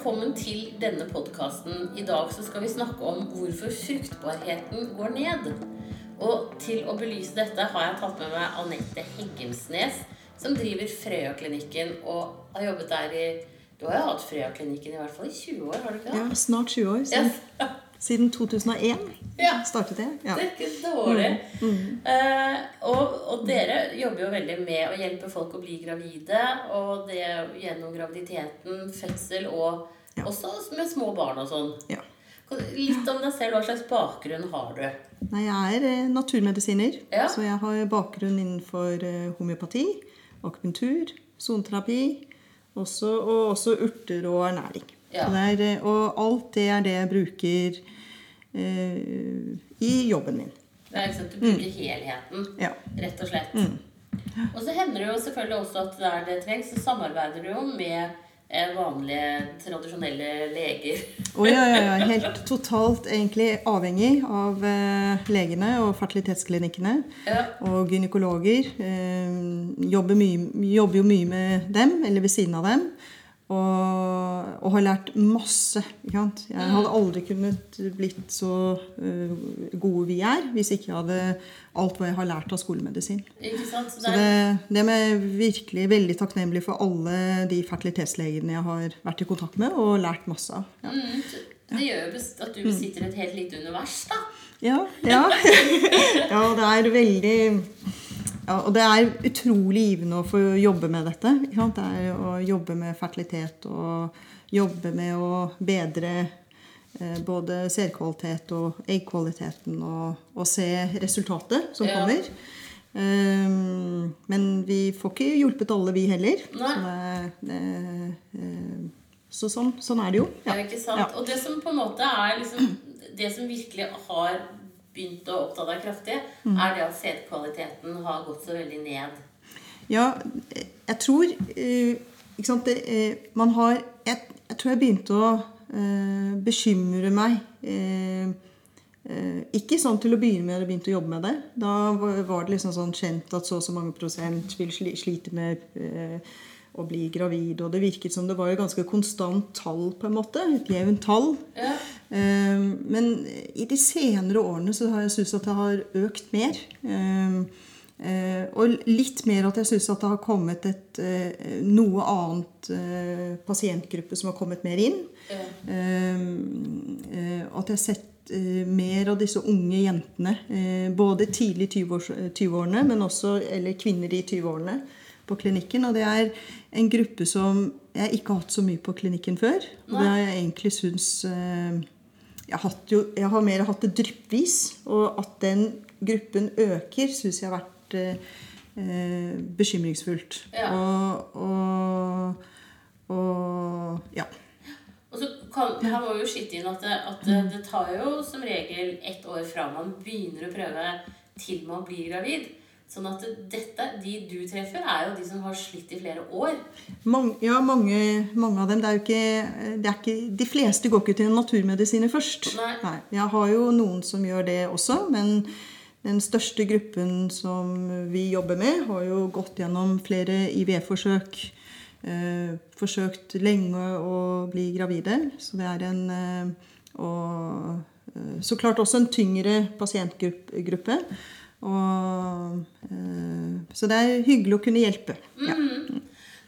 velkommen til denne podkasten. I dag så skal vi snakke om hvorfor fruktbarheten går ned. Og til å belyse dette har jeg tatt med meg Anette Heggensnes, som driver Frøya-klinikken og har jobbet der i Du har jo hatt Frøya-klinikken i hvert fall i 20 år, har du ikke det? Ja, snart 20 år. Yes. Siden 2001 Ja. startet jeg. Ja. Det er ikke dårlig. Eh, og, og dere jobber jo veldig med å hjelpe folk å bli gravide. Og det gjennom graviditeten, fødsel og Ja. også med små barn og sånn. Ja. Litt om deg selv. Hva slags bakgrunn har du? Nei, jeg er eh, naturmedisiner, så jeg har bakgrunn innenfor eh, homeopati, akupunktur, soneterapi, og også urter og ernæring. Ja. Så det er, eh, og alt det er det jeg bruker eh, i jobben min. Det er ikke sant, Du bruker helheten, Ja. rett og slett. Og så hender det jo selvfølgelig også at der det trengs, så samarbeider du jo med eh, vanlige, tradisjonelle leger. Og ja, ja, ja, helt totalt egentlig avhengig av eh, legene og fertilitetsklinikkene. Ja. og gynekologer. Eh, jobber, mye, jobber jo mye med dem, eller ved siden av dem. Og, og har lært masse. Ikke sant? Jeg hadde aldri kunnet blitt så eh, gode vi er, hvis ikke jeg hadde alt hva jeg har lært av skolemedisin. Ikke? Så Så det det, er virkelig veldig takknemlig for alle de fertilitetslegene jeg har vært i kontakt med og lært masse av. Ja. mm, det gjør jo at du besitter et helt lite univers, da. Ja, ja. ja det er veldig ja, Og det er utrolig givende å få jobbe med dette. Ikke sant? Det er å jobbe med fertilitet og jobbe med å bedre eh, både selkvalitet og eggkvaliteten og, og se resultatet som Ja. kommer. Um, men vi får ikke hjulpet alle, vi heller. Så, det, det, eh, så sånn, sånn er det jo. Ja. ikke sant? Ja. Og det som på en måte er liksom Det som virkelig har begynt å oppta deg kraftig, Mm. er det at sædkvaliteten har gått så veldig ned. Ja, jeg tror eh, ikke sant, det, man har jeg, jeg tror jeg begynte å eh, bekymre meg. Eh, eh, ikke sånn til å begynne med da jeg begynte å jobbe med det. Da var var det liksom sånn kjent at så og så mange prosent vil slite med eh, å bli gravid. Og det virket som det var et ganske konstant tall, på en måte. Et jevnt tall. Ja. Eh, Men i de senere årene så har jeg syntes at det har økt mer. Eh, Og litt mer at jeg syns at det har kommet et eh, noe annet eh, pasientgruppe som har kommet mer inn. Eh, eh, At jeg har sett eh, mer av disse unge jentene, eh, både tidlig i 20-års- 20-årene, men også eller kvinner i 20-årene, på klinikken. Og det er en gruppe som jeg ikke har hatt så mye på klinikken før. Og det har jeg egentlig syns jeg, har jo, jeg har mer hatt det dryppvis. Og at den gruppen øker, syns jeg har vært eh, eh, bekymringsfullt. Ja. Og, og, og ja. Og så kan, her må vi jo skyte inn at, det, at det, det tar jo som regel ett år fra man begynner å prøve, til man blir gravid. Sånn at dette, de du treffer, er jo de som har slitt i flere år. Mange, ja, mange, mange av dem. Det er jo ikke, det er ikke, de fleste går ikke til naturmedisiner først. Nei. Jeg har jo noen som gjør det også, men den største gruppen som vi jobber med, har jo gått gjennom flere IV-forsøk. Eh, forsøkt lenge å bli gravide. Så det er en eh, Og eh, så klart også en tyngre pasientgruppe. Og, eh, så det er hyggelig å kunne hjelpe. Ja.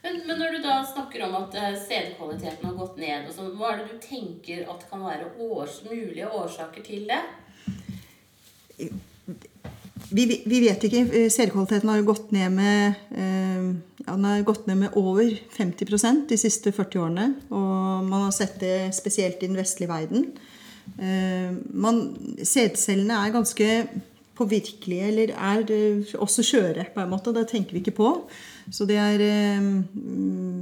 Men, men når du da snakker om at eh, sædkvaliteten har gått ned, og sånn, hva er det du tenker at kan være års, mulige årsaker til det? Vi, vi vet ikke. Eh, Sædkvaliteten har jo gått ned med eh, ja, den har gått ned med over 50% de siste 40 årene. Og man har sett det spesielt i den vestlige verden. Eh, man, sædcellene er ganske påvirkelige, eller er også skjøre, på en måte. Det tenker vi ikke på. Så det er eh, mm,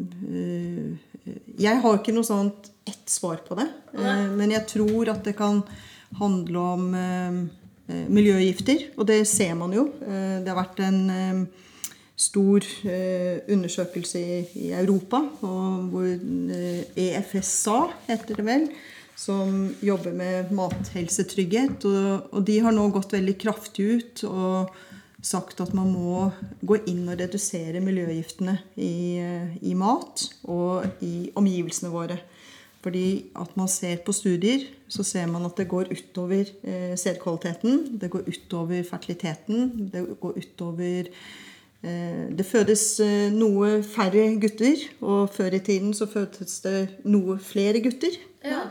Jeg har ikke noe sånt ett svar på det. Eh, men jeg tror at det kan handle om miljøgifter, og det ser man jo. Eh, Det har vært en eh, stor eh, undersøkelse i, Europa, hvor eh, EFSA heter det vel, som jobber med mathelsetrygghet. Og, de har nå gått veldig kraftig ut og sagt at man må gå inn og redusere miljøgiftene i, eh, i mat og i omgivelsene våre. Fordi at man ser på studier, så ser man at det går utover eh, sædkvaliteten. Det går utover fertiliteten. Det går utover eh, Det fødes eh, noe færre gutter, og før i tiden så fødes det noe flere gutter. Ja.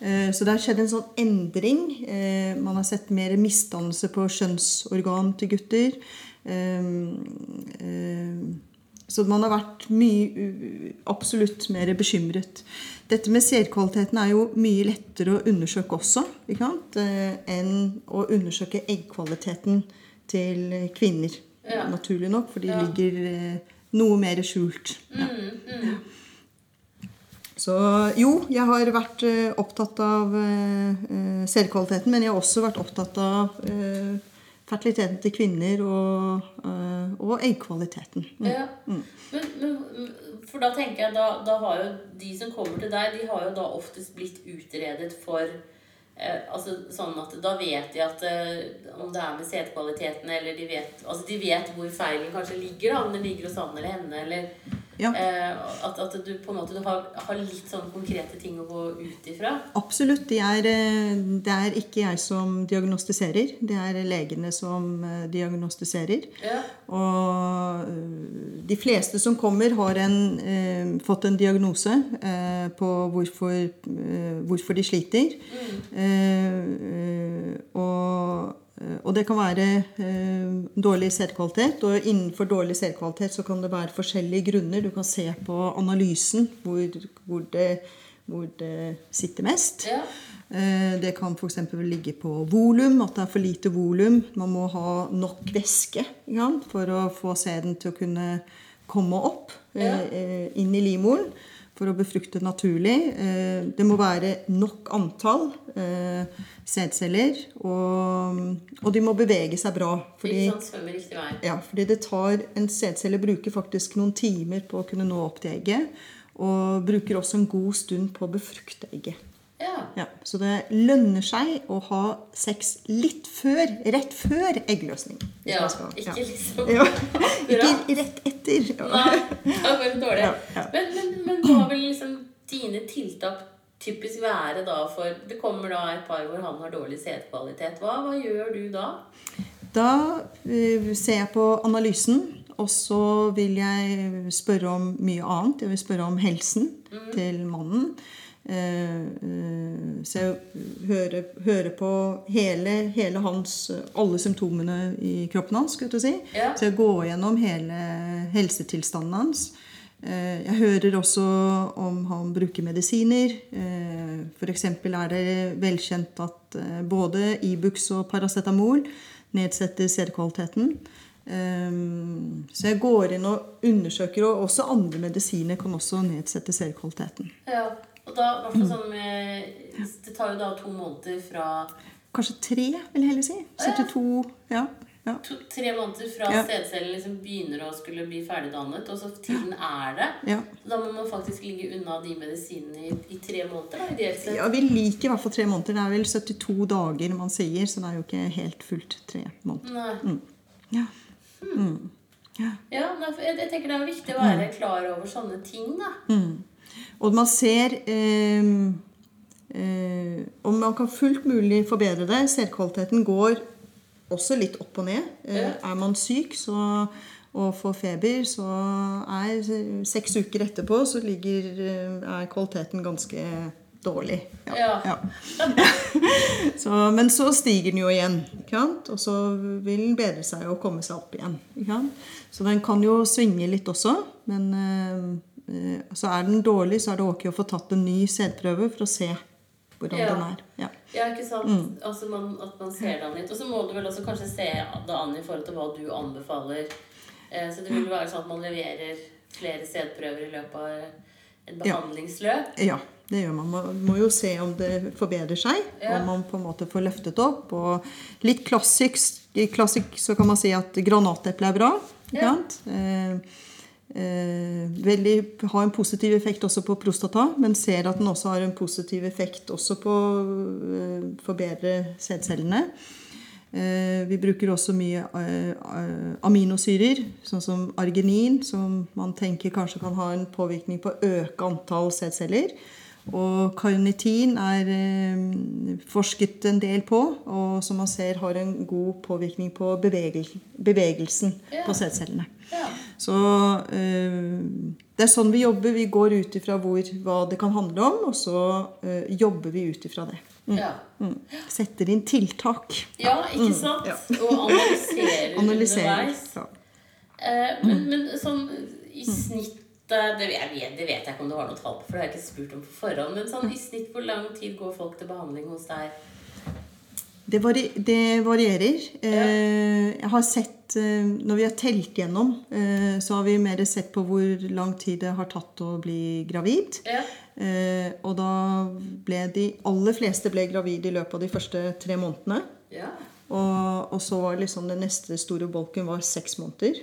Eh, Så det har skjedd en sånn endring. Eh, Man har sett mer misdannelse på kjønnsorgan til gutter. Så man har vært mye, absolutt mer bekymret. Dette med sædkvaliteten er jo mye lettere å undersøke også eh, enn å undersøke eggkvaliteten til kvinner. Ja. Naturlig nok, for de Ja. ligger eh, noe mer skjult. Ja. Mm, mm. Så jo, jeg har vært eh, opptatt av sædkvaliteten, men jeg har også vært opptatt av eh, fertiliteten til kvinner og, eh, og eggkvaliteten. Mm. Ja. Men, men, for da tenker jeg da, da har jo de som kommer til deg, de har jo da oftest blitt utredet for eh, altså sånn at Da vet de at eh, om det er med sædkvaliteten, eller de vet, altså de vet hvor feilen kanskje ligger. da, Om den ligger hos han eller henne. eller Ja. eh, at, at du på en måte har, har litt sånn konkrete ting å gå ut ifra. Absolutt. Det er, eh, det er ikke jeg som diagnostiserer. Det er legene som eh, diagnostiserer. Ja. Og øh, de fleste som kommer, har en, eh, fått en diagnose eh, på hvorfor, eh, hvorfor de sliter. Mm. eh, og, eh, og det kan være eh, dårlig sædkvalitet. Og innenfor dårlig sædkvalitet så kan det være forskjellige grunner. Du kan se på analysen hvor, hvor, det, hvor det sitter mest. Ja. Eh, Det kan f.eks. ligge på volum, at det er for lite volum. Man må ha nok væske for å få sæden til å kunne komme opp eh, Ja. eh, inn i livmoren for å befrukte naturlig. Eh, Det må være nok antall eh, sædceller, og, og de må bevege seg bra. Fordi, ja, fordi det tar En sædcelle bruker faktisk noen timer på å kunne nå opp til egget. Og bruker også en god stund på å befrukte egget. Ja. Ja, så det lønner seg å ha sex litt før, rett før eggløsning. ja. skal- Ikke ja. liksom Ja. Ikke rett etter. Ja. Nei, det var dårlig. Men, men, men hva vil liksom dine tiltak typisk være da for Det kommer da et par hvor han har dårlig sædkvalitet. Hva, hva gjør du da? Da eh, ser jeg på analysen, og så vil jeg spørre om mye annet. Jeg vil spørre om helsen til mannen. Eh, eh, så jeg hører, hører på hele, hele hans Alle symptomene i kroppen hans. skulle jeg si. Ja. Så jeg går gjennom hele helsetilstanden hans. Eh, Jeg hører også om han bruker medisiner. F.eks. er det velkjent at både Ibux og paracetamol nedsetter sædkvaliteten. Eh, Så jeg går inn og undersøker, og også andre medisiner kan også nedsette sædkvaliteten. Ja, og da, hvert fall sånn Det tar jo da to måneder fra Kanskje tre, vil jeg heller si. 72 ja. ja. to, Tre måneder fra Ja. sædcellen liksom begynner å skulle bli ferdigdannet, og så tiden er det. ja. Da må man faktisk ligge unna de medisinene i, i tre måneder. da, sett. Ja, Vi liker i hvert fall tre måneder. Det er vel 72 dager man sier, så det er jo ikke helt fullt tre måneder. Nei. Ja. Ja. Ja, nei, jeg, jeg tenker det er viktig å være klar over sånne ting, da. Og man ser eh, eh, om man kan fullt mulig forbedre det. Selvkvaliteten går også litt opp og ned. Eh, er man syk så, og får feber, så er seks uker etterpå så ligger, eh, er kvaliteten ganske dårlig. Ja. Ja. så, men så stiger den jo igjen, ikke sant? og så vil den bedre seg og komme seg opp igjen. Ikke sant? Så den kan jo svinge litt også. Men eh, så er den dårlig, så er det ok å få tatt en ny sædprøve for å se hvordan Ja. den er. Ja. Ja, ikke sant? Mm. Altså man, At man ser det an litt. Og så må du vel også kanskje se det an i forhold til hva du anbefaler. Eh, så det vil være sånn at man leverer flere sædprøver i løpet av et behandlingsløp. ja, det gjør man. Man må jo se om det forbedrer seg. Ja. Om man på en måte får løftet opp. Og litt klassisk, klassisk så kan man si at granateple er bra. Ikke Ja. sant? Eh, eh, veldig, har en positiv effekt også på prostata, men ser at den også har en positiv effekt også på å forbedre sædcellene. Eh, vi bruker også mye eh, eh, aminosyrer, sånn som arginin, som man tenker kanskje kan ha en påvirkning på å øke antall sædceller. Og karnitin er eh, forsket en del på, og som man ser har en god påvirkning på bevegel bevegelsen på sædcellene. Ja. Så eh, det er sånn vi jobber. Vi går ut ifra hvor, hva det kan handle om, og så eh, jobber vi ut ifra det. Ja. Mm. Setter inn tiltak. ja, ikke sant? Mm, ja. Og analyserer Analyserer. underveis. Ja. Eh, men, men sånn i snitt det, vet, det vet jeg ikke om du har noe tall på, for det har jeg ikke spurt om på forhånd. Men sånn i snitt, hvor lang tid går folk til behandling hos deg? Det, vari det varierer. Eh, jeg har sett eh, Når vi har telt gjennom, eh, så har vi mer sett på hvor lang tid det har tatt å bli gravid. Ja. Eh, og da ble de aller fleste ble gravide i løpet av de første tre månedene. ja. Og, og så var liksom den neste store bolken var seks måneder.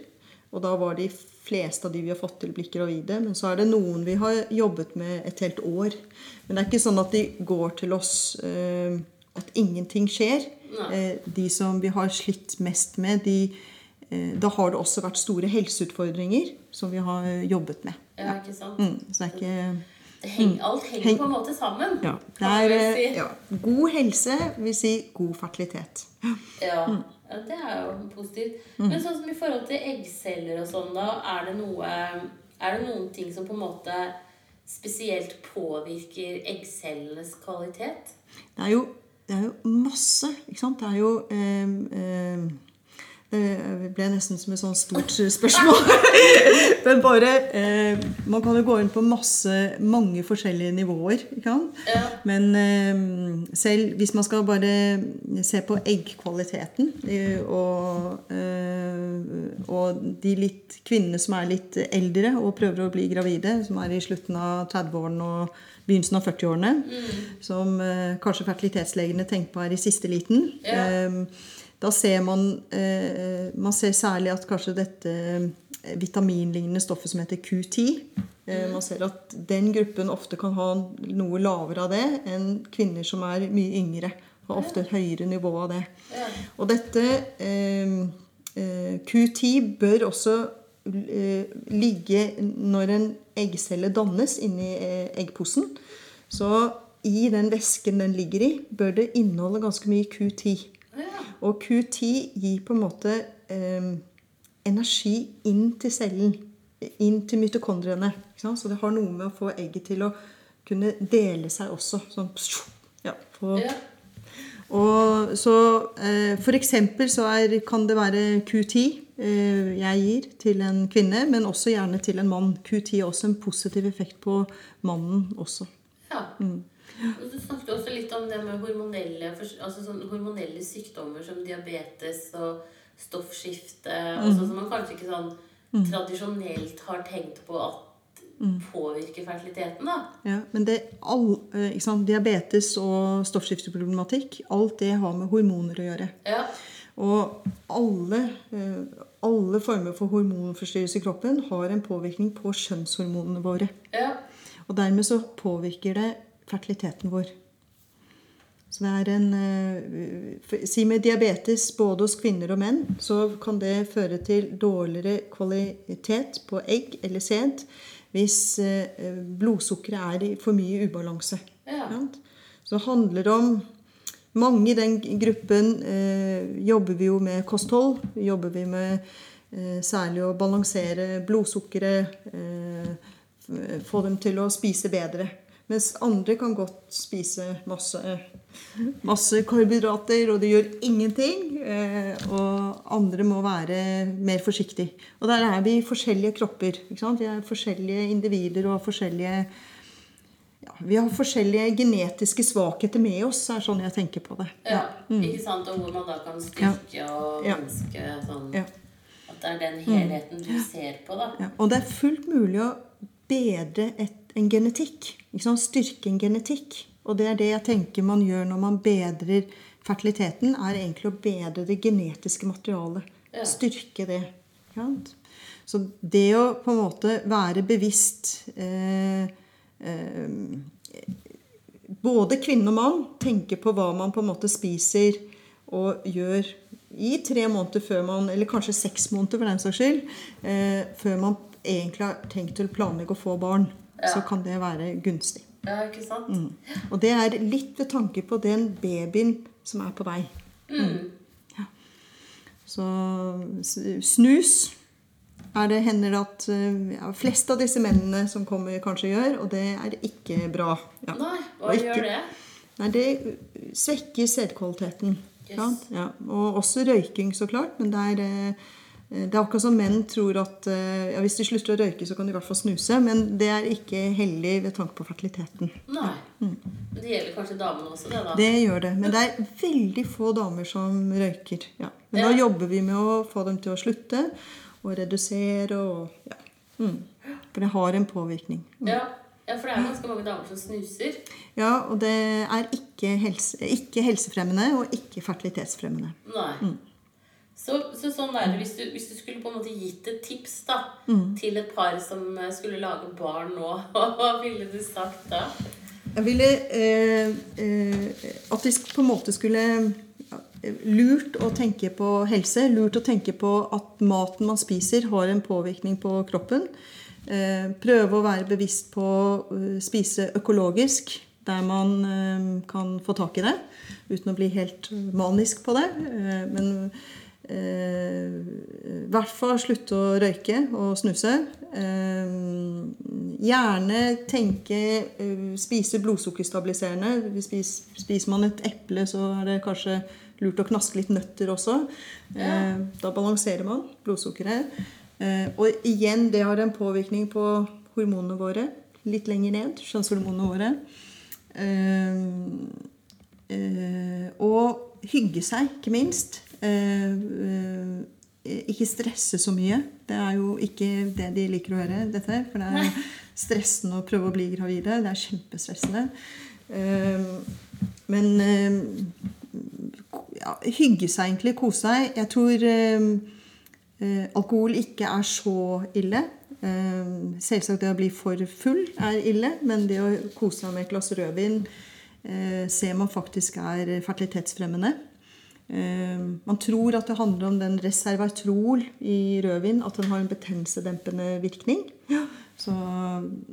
Og da var de fleste av de vi har fått til, blitt gravide. Men så er det noen vi har jobbet med et helt år. Men det er ikke sånn at de går til oss eh, at ingenting skjer. Eh, de som vi har slitt mest med, de, eh, da har det også vært store helseutfordringer som vi har jobbet med. ja, ikke sant? Mm, så det er ikke heng, alt henger Heng- på en måte sammen. ja, er, eh, si. ja, God helse vil si god fertilitet. Ja, Mm. ja, det er jo positivt. Men sånn som i forhold til eggceller og sånn, da, er det noe Er det noen ting som på en måte spesielt påvirker eggcellenes kvalitet? Det er jo, det er jo masse, ikke sant? Det er jo eh, eh, Det ble nesten som et sånt stort spørsmål. Men bare eh, Man kan jo gå inn på masse, mange forskjellige nivåer. Ikke sant? Ja. Men eh, selv hvis man skal bare se på eggkvaliteten eh, og, eh, og de litt kvinnene som er litt eldre og prøver å bli gravide, som er i slutten av 30-årene og begynnelsen av 40-årene, som eh, kanskje fertilitetslegene tenker på er i siste liten, Ja. eh, da ser man eh, Man ser særlig at kanskje dette eh, vitaminlignende stoffet som heter Q10 eh, Man ser at den gruppen ofte kan ha noe lavere av det enn kvinner som er mye yngre. Har ofte et høyere nivå av det. Ja. Og dette eh, eh, Q10 bør også ligge når en eggcelle dannes inni eh, eggposen. Så i den væsken den ligger i, bør det inneholde ganske mye Q10. Og Q10 gir på en måte eh, energi inn til cellen. Inn til mitokondriene. Ikke sant? Så det har noe med å få egget til å kunne dele seg også. Sånn, ja, på, Ja. og så eh, For eksempel så er, kan det være Q10 eh, jeg gir til en kvinne, men også gjerne til en mann. Q10 har også en positiv effekt på mannen også. ja. Mm. Og Du snakket også litt om det med hormonelle, altså sånn hormonelle sykdommer som diabetes og stoffskifte. Mm. Sånn som man kanskje ikke sånn tradisjonelt har tenkt på at Mm. påvirker fertiliteten. da. Ja, men det, all, eh, sant? diabetes og stoffskifteproblematikk, alt det har med hormoner å gjøre. Ja. Og alle, eh, alle former for hormonforstyrrelse i kroppen har en påvirkning på kjønnshormonene våre. ja. Og dermed så påvirker det fertiliteten vår. Så det er en eh, for- Si med diabetes både hos kvinner og menn, så kan det føre til dårligere kvalitet på egg eller sæd hvis eh, blodsukkeret er i for mye ubalanse. Ja. Så det handler om Mange i den gruppen eh, jobber vi jo med kosthold. Jobber vi med eh, særlig å balansere blodsukkeret. Eh, få dem til å spise bedre. Mens andre kan godt spise masse, masse karbohydrater, og det gjør ingenting. Og andre må være mer forsiktige. Og der er vi forskjellige kropper. Vi er forskjellige individer og forskjellige ja, Vi har forskjellige genetiske svakheter med oss, er sånn jeg tenker på det. ja. Ikke sant? Og hvor man da kan styrke og ønske sånn. At det er den helheten du ser på, da. Og det er fullt mulig å bedre et, en genetikk. Styrke en genetikk. Og det er det jeg tenker man gjør når man bedrer fertiliteten, er egentlig å bedre det genetiske materialet. Ja. Styrke det. Så det å på en måte være bevisst eh, Både kvinne og mann tenker på hva man på en måte spiser og gjør i tre måneder før man, eller kanskje seks måneder for den saks skyld, eh, før man egentlig har tenkt å planlegge å få barn. Ja. Så kan det være gunstig. Ja, ikke sant? Og det er litt ved tanke på den babyen som er på vei. Mm. Så snus er det hender at eh, ja, flest av disse mennene som kommer, kanskje gjør, og det er ikke bra. Ja. Nei, hva ikke- gjør det? Nei, det svekker sædkvaliteten. Yes. Ja. Og også røyking, så klart. Men det er, eh, det er akkurat som menn tror at eh, ja, hvis de slutter å røyke, så kan de i hvert fall snuse. Men det er ikke heldig ved tanke på fertiliteten. Nei. Men det gjelder kanskje damene også, det, da? Det gjør det. Men det er veldig få damer som røyker. Ja. Men da jobber vi med å få dem til å slutte og redusere og ja. Mm. For det har en påvirkning. Ja. ja, for det er ganske mange damer som snuser. Ja, og det er ikke, helse, ikke helsefremmende og ikke fertilitetsfremmende. Nei. Så, så sånn er det hvis du, hvis du skulle på en måte gitt et tips da, Mm. til et par som eh, skulle lage barn nå, hva ville du sagt da? Jeg ville eh, eh, at de på en måte skulle Lurt å tenke på helse. Lurt å tenke på at maten man spiser, har en påvirkning på kroppen. Eh, prøve å være bevisst på å spise økologisk der man eh, kan få tak i det. Uten å bli helt manisk på det. Eh, men eh, i hvert fall slutte å røyke og snuse. Eh, gjerne tenke eh, Spise blodsukkerstabiliserende. Spiser man et eple, så er det kanskje lurt å knaske litt nøtter også. Ja. da balanserer man blodsukkeret. Eh, og igjen, det har en påvirkning på hormonene våre. Litt lenger ned. Kjønnshormonene våre. Eh, eh, og hygge seg, ikke minst. Eh, eh, ikke stresse så mye. Det er jo ikke det de liker å høre, dette. For det er stressende å prøve å bli gravide. Det er kjempestressende. Eh, men eh, ja, hygge seg egentlig, kose seg. Jeg tror eh, eh, alkohol ikke er så ille. Eh, selvsagt det å bli for full er ille, men det å kose seg med et glass rødvin eh, ser man faktisk er fertilitetsfremmende. Eh, man tror at det handler om den reservatrol i rødvin, at den har en betennelsedempende virkning. Så,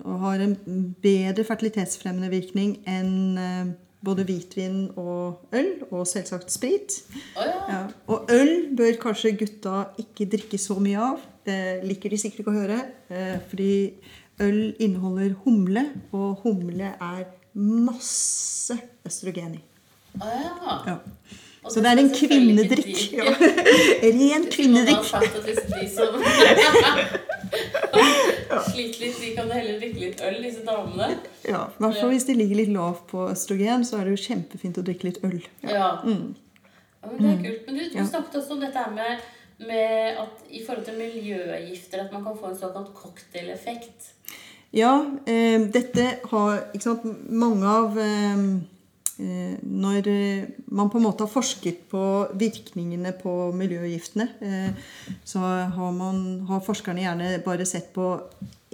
og har en bedre fertilitetsfremmende virkning enn eh, både hvitvin og øl, og selvsagt sprit. Oh, ja. Ja. Og øl bør kanskje gutta ikke drikke så mye av. Det liker de sikkert ikke å høre. Eh, fordi øl inneholder humle, og humle er masse østrogen i. Oh, ja. Ja. Så det er en kvinnedrikk. Ja. Ren kvinnedrikk. sliter litt, de kan heller drikke litt øl, disse damene. Ja, I hvert fall hvis de ligger litt lavt på østrogen, så er det jo kjempefint å drikke litt øl. Ja. ja men det er kult. Men du, du Mm. Ja. snakket også om dette her med, med at i forhold til miljøgifter at man kan få en såkalt cocktaileffekt. Ja, eh, dette har ikke sant, mange av eh, Når eh, man på en måte har forsket på virkningene på miljøgiftene, eh, så har, man, har forskerne gjerne bare sett på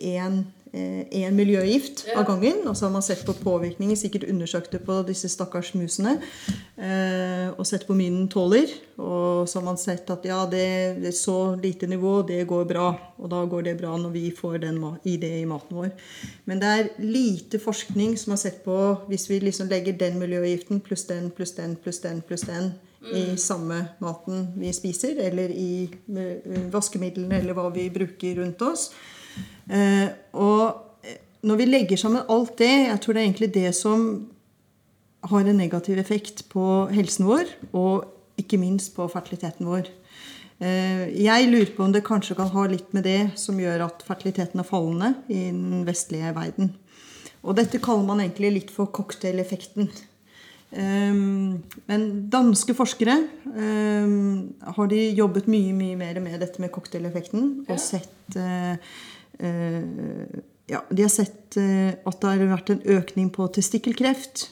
én eh, én miljøgift av gangen. Og så har man sett på påvirkninger, sikkert undersøkt det på disse stakkars musene. Eh, og sett på minen tåler. Og så har man sett at ja, det, er så lite nivå, det går bra. Og da går det bra når vi får den i det i maten vår. Men det er lite forskning som har sett på hvis vi liksom legger den miljøgiften pluss den pluss den pluss den pluss den i samme maten vi spiser, eller i eh, vaskemidlene, eller hva vi bruker rundt oss. Eh, og eh, når vi legger sammen alt det, jeg tror det er egentlig det som har en negativ effekt på helsen vår, og ikke minst på fertiliteten vår. Eh, Jeg lurer på om det kanskje kan ha litt med det som gjør at fertiliteten er fallende i den vestlige verden. Og dette kaller man egentlig litt for cocktaileffekten. Men danske forskere har de jobbet mye mye mer med dette med cocktaileffekten. Og sett ja, De har sett eh, at det har vært en økning på testikkelkreft.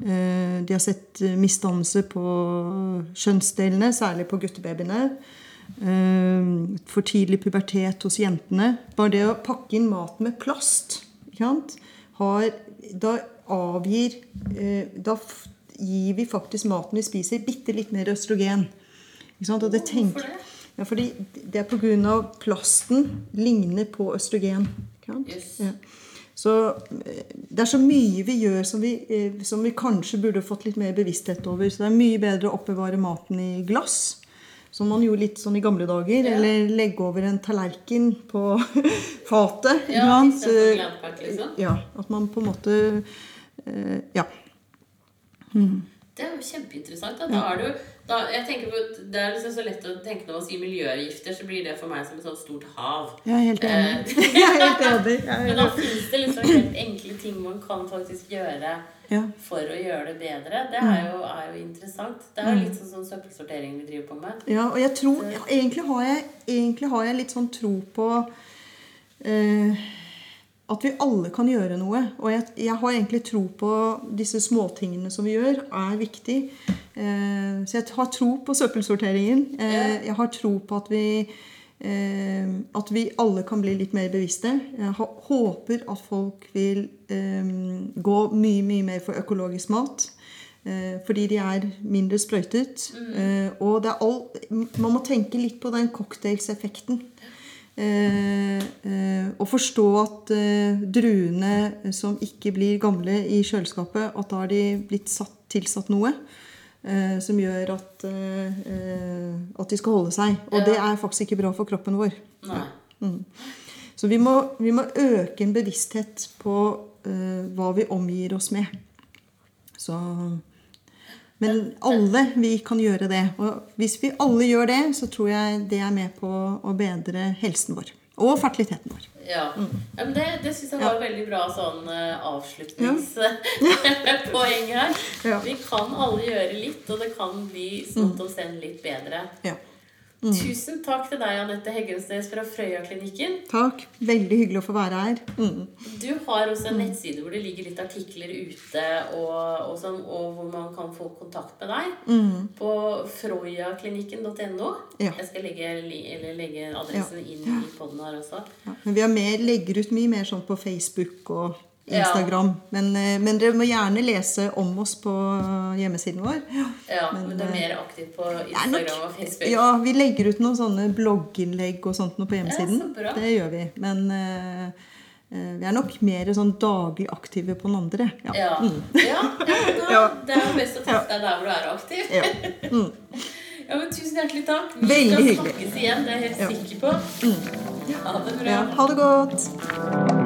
Eh, de har sett eh, misdannelse på kjønnsdelene, særlig på guttebabyene. Eh, for tidlig pubertet hos jentene. Bare det å pakke inn mat med plast? Har, Da avgir eh, Da gir vi faktisk maten vi spiser, bitte litt mer østrogen. Ikke sant? Og det tenker, Hvorfor det? Ja, fordi det er pga. plasten ligner på østrogen. Yes. Ja. Så eh, det er så mye vi gjør som vi, eh, som vi kanskje burde fått litt mer bevissthet over. Så det er mye bedre å oppbevare maten i glass. Som man gjorde litt sånn i gamle dager. Ja. Eller legge over en tallerken på fatet. Ja, glamppack, liksom. Ja, At man på en måte Ja. Ja. Det er jo kjempeinteressant. Da. Da er du, da, jeg tenker på, det er liksom så lett å tenke når man sier miljøgifter, så blir det for meg som et sånt stort hav. Jeg er helt enig. Eh, Jeg er helt enig. Jeg Men er da finnes det liksom helt enkle ting man kan faktisk gjøre Ja. for å gjøre det bedre. Det er jo, er jo interessant. Det er jo litt sånn, sånn søppelsortering vi driver på med. Ja, og jeg tror ja, egentlig, har jeg, egentlig har jeg litt sånn tro på eh, at vi alle kan gjøre noe. Og jeg, jeg har egentlig tro på disse småtingene som vi gjør, er viktig. Eh, så jeg har tro på søppelsorteringen. Eh, jeg har tro på at vi eh, at vi alle kan bli litt mer bevisste. Jeg håper at folk vil eh, gå mye, mye mer for økologisk mat. Eh, fordi de er mindre sprøytet. Eh, og det er all, man må tenke litt på den cocktailseffekten. Eh, eh, og forstå at eh, druene som ikke blir gamle i kjøleskapet, at da har de blitt satt, tilsatt noe eh, som gjør at, at de skal holde seg. Og det er faktisk ikke bra for kroppen vår. Nei. Så vi må, vi må øke en bevissthet på eh, hva vi omgir oss med. Så, men alle vi kan gjøre det. Og hvis vi alle gjør det, så tror jeg det er med på å bedre helsen vår. Og fertiliteten vår. Ja. Mm. ja men det, det syns jeg var ja. veldig bra sånn uh, avslutningspoeng her. Ja. Vi kan alle gjøre litt, og det kan bli smått å senn litt bedre. Ja. Tusen takk til deg, Anette Heggemsnes fra Frøya-klinikken. Takk. Veldig hyggelig å få være her. Mm. Du har også en nettside hvor det ligger litt artikler ute, og, og, som, og hvor man kan få kontakt med deg. Mm. På frøyaklinikken.no. Ja. Jeg skal legge, eller legge adressen inn i poden her også. Ja. Men vi har mer, legger ut mye mer sånn på Facebook og Ja. Instagram. Men, eh, men dere må gjerne lese om oss på hjemmesiden vår. Ja, men, Men, du er eh, mer aktiv på Det er nok- Instagram og Facebook. Ja, vi legger ut noen sånne blogginnlegg og sånt på hjemmesiden. Ja, det gjør vi. Men eh, eh, vi er nok mer sånn daglig aktive på den andre. Ja. Ja. ja, ja, Ja. Det er jo best å teste deg der hvor du er aktiv. Ja. Ja, men Tusen hjertelig takk. Vi Veldig skal hyggelig. snakkes igjen, det er jeg helt Ja. sikker på. Ha det bra. Ja, ha det godt.